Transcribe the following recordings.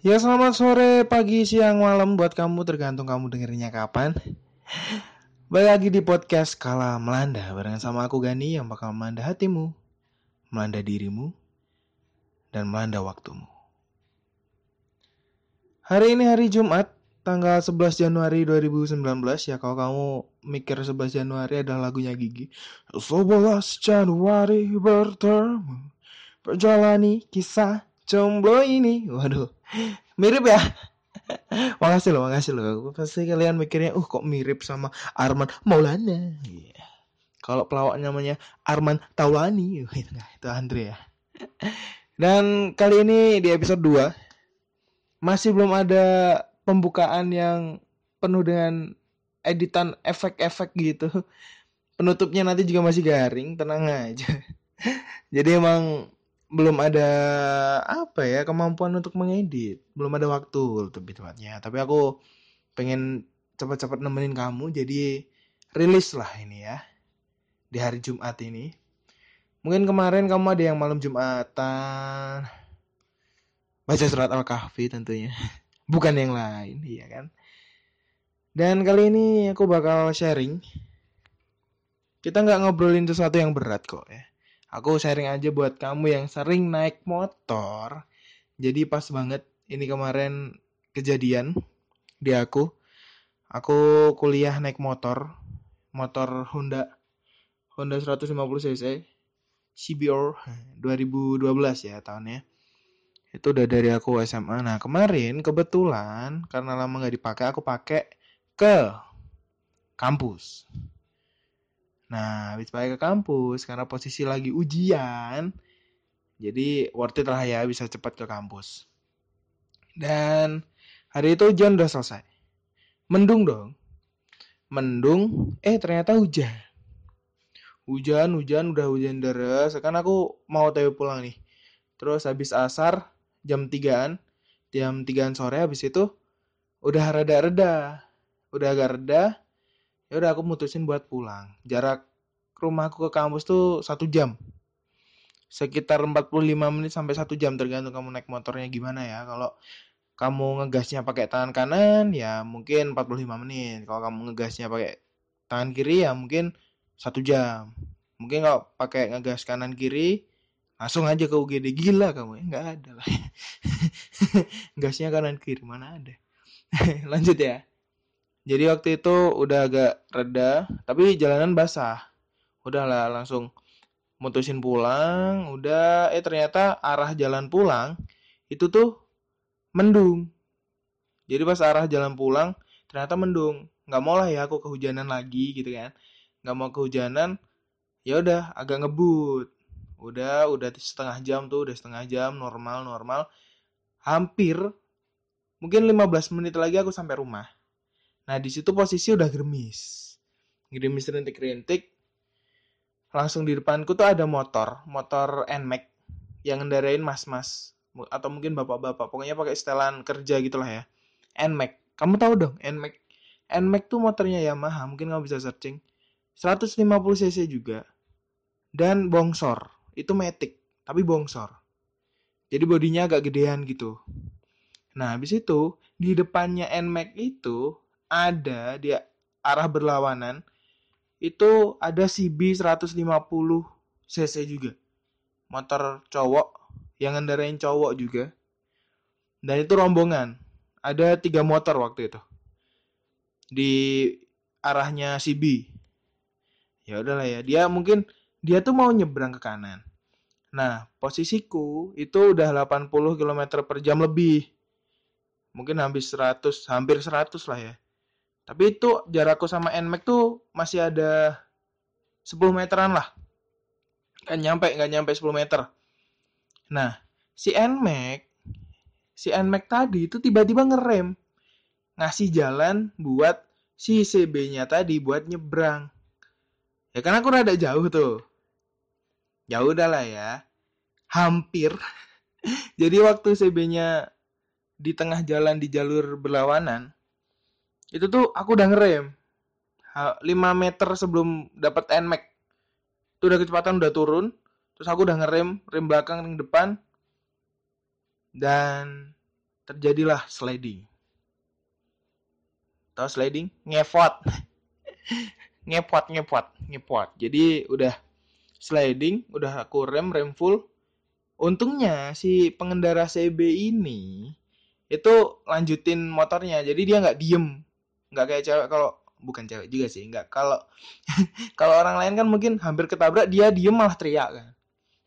Ya selamat sore, pagi, siang, malam buat kamu tergantung kamu dengerinnya kapan. Balik lagi di podcast Kala Melanda barengan sama aku Gani yang bakal melanda hatimu, melanda dirimu, dan melanda waktumu. Hari ini hari Jumat, tanggal 11 Januari 2019 ya kalau kamu mikir 11 Januari adalah lagunya Gigi. 11 Januari bertemu, perjalani kisah jomblo ini. Waduh, mirip ya. makasih loh, makasih loh. Pasti kalian mikirnya, uh kok mirip sama Arman Maulana. Iya. Kalau pelawak namanya Arman Taulani, uh, itu, itu Andre ya. Dan kali ini di episode 2 masih belum ada pembukaan yang penuh dengan editan efek-efek gitu. Penutupnya nanti juga masih garing, tenang aja. Jadi emang belum ada apa ya kemampuan untuk mengedit. Belum ada waktu lebih tepatnya. Tapi aku pengen cepat-cepat nemenin kamu jadi rilis lah ini ya di hari Jumat ini. Mungkin kemarin kamu ada yang malam Jumatan. Baca surat Al-Kahfi tentunya. Bukan yang lain iya kan? Dan kali ini aku bakal sharing. Kita nggak ngobrolin sesuatu yang berat kok ya Aku sharing aja buat kamu yang sering naik motor. Jadi pas banget ini kemarin kejadian di aku. Aku kuliah naik motor, motor Honda Honda 150 cc CBR 2012 ya tahunnya. Itu udah dari aku SMA. Nah kemarin kebetulan karena lama nggak dipakai, aku pakai ke kampus. Nah, habis balik ke kampus karena posisi lagi ujian. Jadi worth it lah ya bisa cepat ke kampus. Dan hari itu ujian udah selesai. Mendung dong. Mendung, eh ternyata hujan. Hujan, hujan, udah hujan deras. Sekarang aku mau TW pulang nih. Terus habis asar, jam 3an, jam 3an sore habis itu udah reda-reda. Udah agak reda, ya udah aku mutusin buat pulang jarak rumahku ke kampus tuh satu jam. Sekitar 45 menit sampai satu jam tergantung kamu naik motornya gimana ya. Kalau kamu ngegasnya pakai tangan kanan ya mungkin 45 menit. Kalau kamu ngegasnya pakai tangan kiri ya mungkin satu jam. Mungkin kalau pakai ngegas kanan kiri langsung aja ke UGD gila kamu ya nggak ada lah. Gasnya kanan kiri mana ada. Lanjut ya. Jadi waktu itu udah agak reda, tapi jalanan basah. Udahlah langsung mutusin pulang, udah eh ternyata arah jalan pulang itu tuh mendung. Jadi pas arah jalan pulang ternyata mendung. Nggak mau lah ya aku kehujanan lagi gitu kan. Nggak mau kehujanan, ya udah agak ngebut. Udah udah setengah jam tuh, udah setengah jam normal normal. Hampir mungkin 15 menit lagi aku sampai rumah Nah, di situ posisi udah gerimis. Gerimis rintik-rintik. Langsung di depanku tuh ada motor, motor NMAX yang ngendarain mas-mas atau mungkin bapak-bapak. Pokoknya pakai setelan kerja gitulah ya. NMAX. Kamu tahu dong NMAX? NMAX tuh motornya Yamaha, mungkin kamu bisa searching. 150 cc juga. Dan bongsor. Itu Matic, tapi bongsor. Jadi bodinya agak gedean gitu. Nah, habis itu di depannya NMAX itu ada di arah berlawanan itu ada CB 150 cc juga. Motor cowok yang ngendarain cowok juga. Dan itu rombongan. Ada tiga motor waktu itu. Di arahnya CB. Ya udahlah ya. Dia mungkin dia tuh mau nyebrang ke kanan. Nah, posisiku itu udah 80 km per jam lebih. Mungkin hampir 100, hampir 100 lah ya. Tapi itu jarakku sama NMAX tuh masih ada 10 meteran lah. Kan nyampe, nggak nyampe 10 meter. Nah, si NMAX, si NMAX tadi itu tiba-tiba ngerem. Ngasih jalan buat si CB-nya tadi buat nyebrang. Ya kan aku rada jauh tuh. Ya udahlah ya. Hampir. Jadi waktu CB-nya di tengah jalan di jalur berlawanan, itu tuh aku udah ngerem 5 meter sebelum dapat NMAX itu udah kecepatan udah turun terus aku udah ngerem rem belakang rem depan dan terjadilah sliding. Tahu sliding? Ngepot. ngepot, ngepot, ngepot. Jadi udah sliding, udah aku rem, rem full. Untungnya si pengendara CB ini itu lanjutin motornya. Jadi dia nggak diem. Nggak kayak cewek kalau bukan cewek juga sih nggak kalau kalau orang lain kan mungkin hampir ketabrak dia diem malah teriak kan.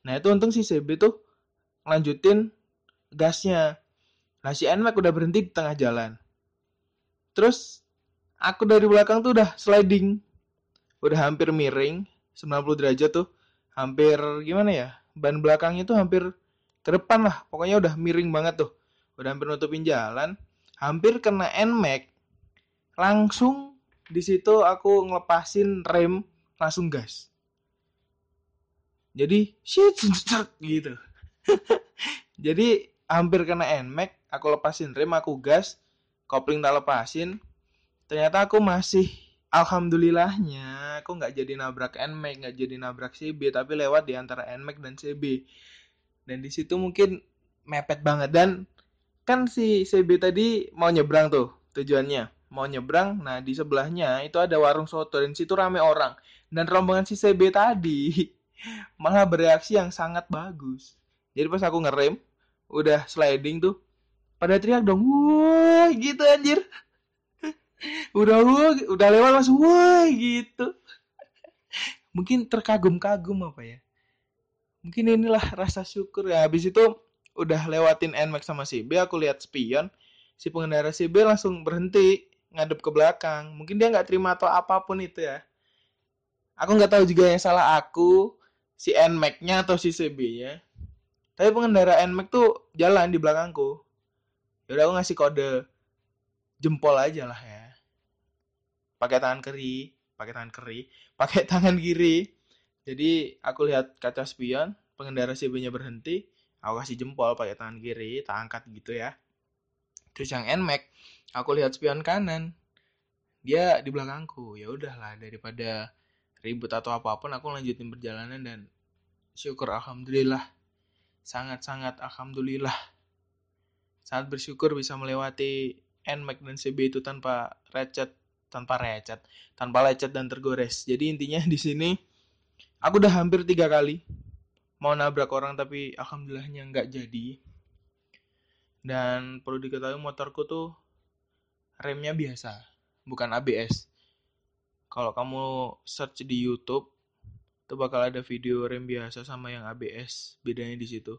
Nah itu untung si CB tuh lanjutin gasnya. Nah si NMAX udah berhenti di tengah jalan. Terus aku dari belakang tuh udah sliding. Udah hampir miring 90 derajat tuh hampir gimana ya ban belakangnya tuh hampir ke depan lah pokoknya udah miring banget tuh. Udah hampir nutupin jalan hampir kena NMAX langsung di situ aku ngelepasin rem langsung gas. Jadi shit gitu. Jadi hampir kena nmax aku lepasin rem aku gas kopling tak lepasin. Ternyata aku masih alhamdulillahnya aku nggak jadi nabrak nmax nggak jadi nabrak cb tapi lewat di antara nmax dan cb dan di situ mungkin mepet banget. Dan kan si cb tadi mau nyebrang tuh tujuannya mau nyebrang, nah di sebelahnya itu ada warung soto dan situ rame orang. Dan rombongan si CB tadi malah bereaksi yang sangat bagus. Jadi pas aku ngerem, udah sliding tuh, pada teriak dong, wah gitu anjir. udah wah, udah lewat langsung wah gitu. Mungkin terkagum-kagum apa ya. Mungkin inilah rasa syukur ya. Habis itu udah lewatin NMAX sama CB, aku lihat spion, si pengendara CB langsung berhenti ngadep ke belakang. Mungkin dia nggak terima atau apa pun itu ya. Aku nggak tahu juga yang salah aku, si NMAX-nya atau si CB-nya. Tapi pengendara NMAX tuh jalan di belakangku. Yaudah aku ngasih kode jempol aja lah ya. Pakai tangan kiri, pakai tangan kiri, pakai tangan kiri. Jadi aku lihat kaca spion, pengendara CB-nya berhenti, aku kasih jempol pakai tangan kiri, tak angkat gitu ya. Terus yang NMAX, aku lihat spion kanan. Dia di belakangku. Ya udahlah daripada ribut atau apa pun aku lanjutin perjalanan dan syukur alhamdulillah. Sangat-sangat alhamdulillah. Sangat bersyukur bisa melewati NMAX dan CB itu tanpa recet tanpa recet tanpa lecet dan tergores. Jadi intinya di sini aku udah hampir tiga kali mau nabrak orang tapi alhamdulillahnya nggak jadi dan perlu diketahui motorku tuh remnya biasa, bukan ABS. Kalau kamu search di YouTube, itu bakal ada video rem biasa sama yang ABS, bedanya di situ.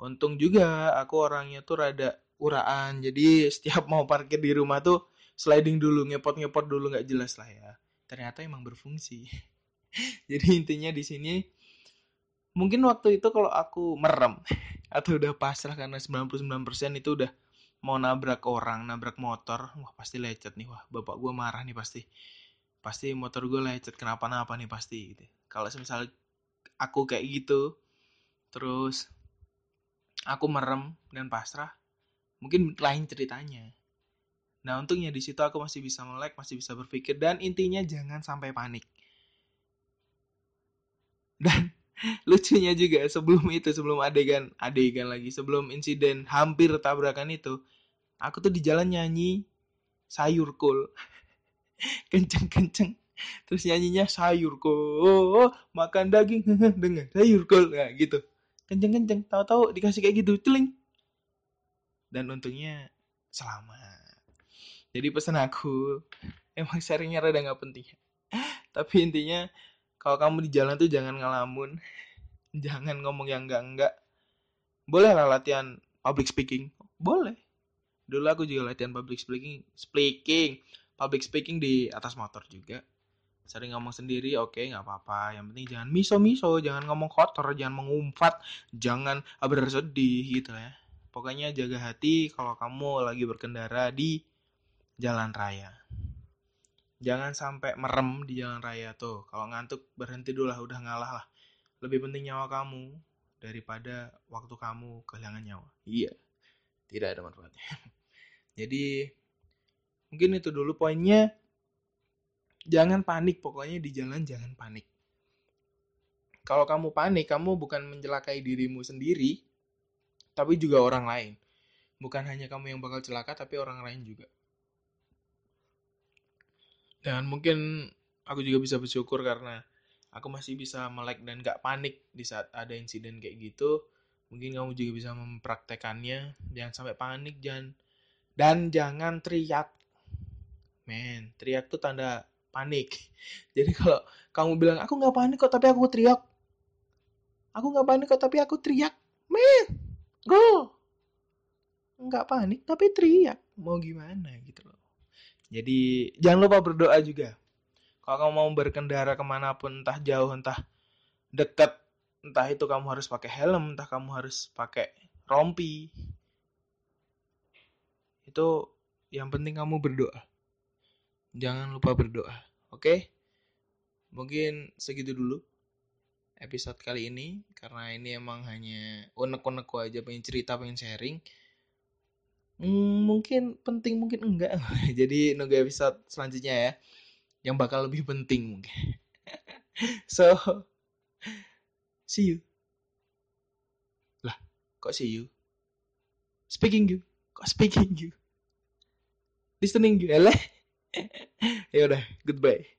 Untung juga aku orangnya tuh rada uraan, jadi setiap mau parkir di rumah tuh sliding dulu, ngepot-ngepot dulu nggak jelas lah ya. Ternyata emang berfungsi. jadi intinya di sini mungkin waktu itu kalau aku merem atau udah pasrah karena 99% itu udah mau nabrak orang nabrak motor wah pasti lecet nih. Wah bapak gue marah nih pasti. Pasti motor gue lecet kenapa-napa nih pasti gitu. Kalau misal aku kayak gitu terus aku merem dan pasrah mungkin lain ceritanya. Nah untungnya di situ aku masih bisa melek masih bisa berpikir dan intinya jangan sampai panik. Dan lucunya juga sebelum itu sebelum adegan adegan lagi sebelum insiden hampir tabrakan itu aku tuh di jalan nyanyi sayur kul kenceng kenceng. Terus nyanyinya sayur kul makan daging dengan sayur kul nah gitu. Kenceng kenceng. Tahu-tahu dikasih kayak gitu celing. Dan untungnya selamat. Jadi pesan aku emang sharingnya rada nggak penting. Tapi intinya kalau kamu di jalan tuh jangan ngelamun. Jangan ngomong yang enggak-enggak. Boleh lah latihan public speaking. Boleh. Dulu aku juga latihan public speaking speaking. Public speaking di atas motor juga. Sering ngomong sendiri oke okay, nggak apa-apa. Yang penting jangan miso miso jangan ngomong kotor jangan mengumpat jangan bersedih gitu ya. Pokoknya jaga hati kalau kamu lagi berkendara di jalan raya jangan sampai merem di jalan raya tuh. Kalau ngantuk berhenti dulu lah udah ngalah lah. Lebih penting nyawa kamu daripada waktu kamu kehilangan nyawa. Iya. Tidak ada manfaatnya. Jadi mungkin itu dulu poinnya. Jangan panik pokoknya di jalan jangan panik. Kalau kamu panik kamu bukan mencelakai dirimu sendiri tapi juga orang lain. Bukan hanya kamu yang bakal celaka tapi orang lain juga dan mungkin aku juga bisa bersyukur karena aku masih bisa melek dan gak panik di saat ada insiden kayak gitu. Mungkin kamu juga bisa mempraktekannya. Jangan sampai panik jangan dan jangan teriak. Men teriak tuh tanda panik. Jadi kalau kamu bilang aku nggak panik kok tapi aku teriak. Aku nggak panik kok tapi aku teriak. Men go nggak panik tapi teriak. Mau gimana gitu loh jadi jangan lupa berdoa juga. Kalau kamu mau berkendara ke mana pun entah jauh entah dekat entah itu kamu harus pakai helm entah kamu harus pakai rompi itu yang penting kamu berdoa. Jangan lupa berdoa oke? Mungkin segitu dulu episode kali ini karena ini emang hanya unek-unekku aja pengen cerita pengen sharing hmm, mungkin penting mungkin enggak. Jadi nunggu episode selanjutnya ya. Yang bakal lebih penting mungkin. So see you. Lah. Kok see you? Speaking you. Kok speaking you? Listening you. Ya udah goodbye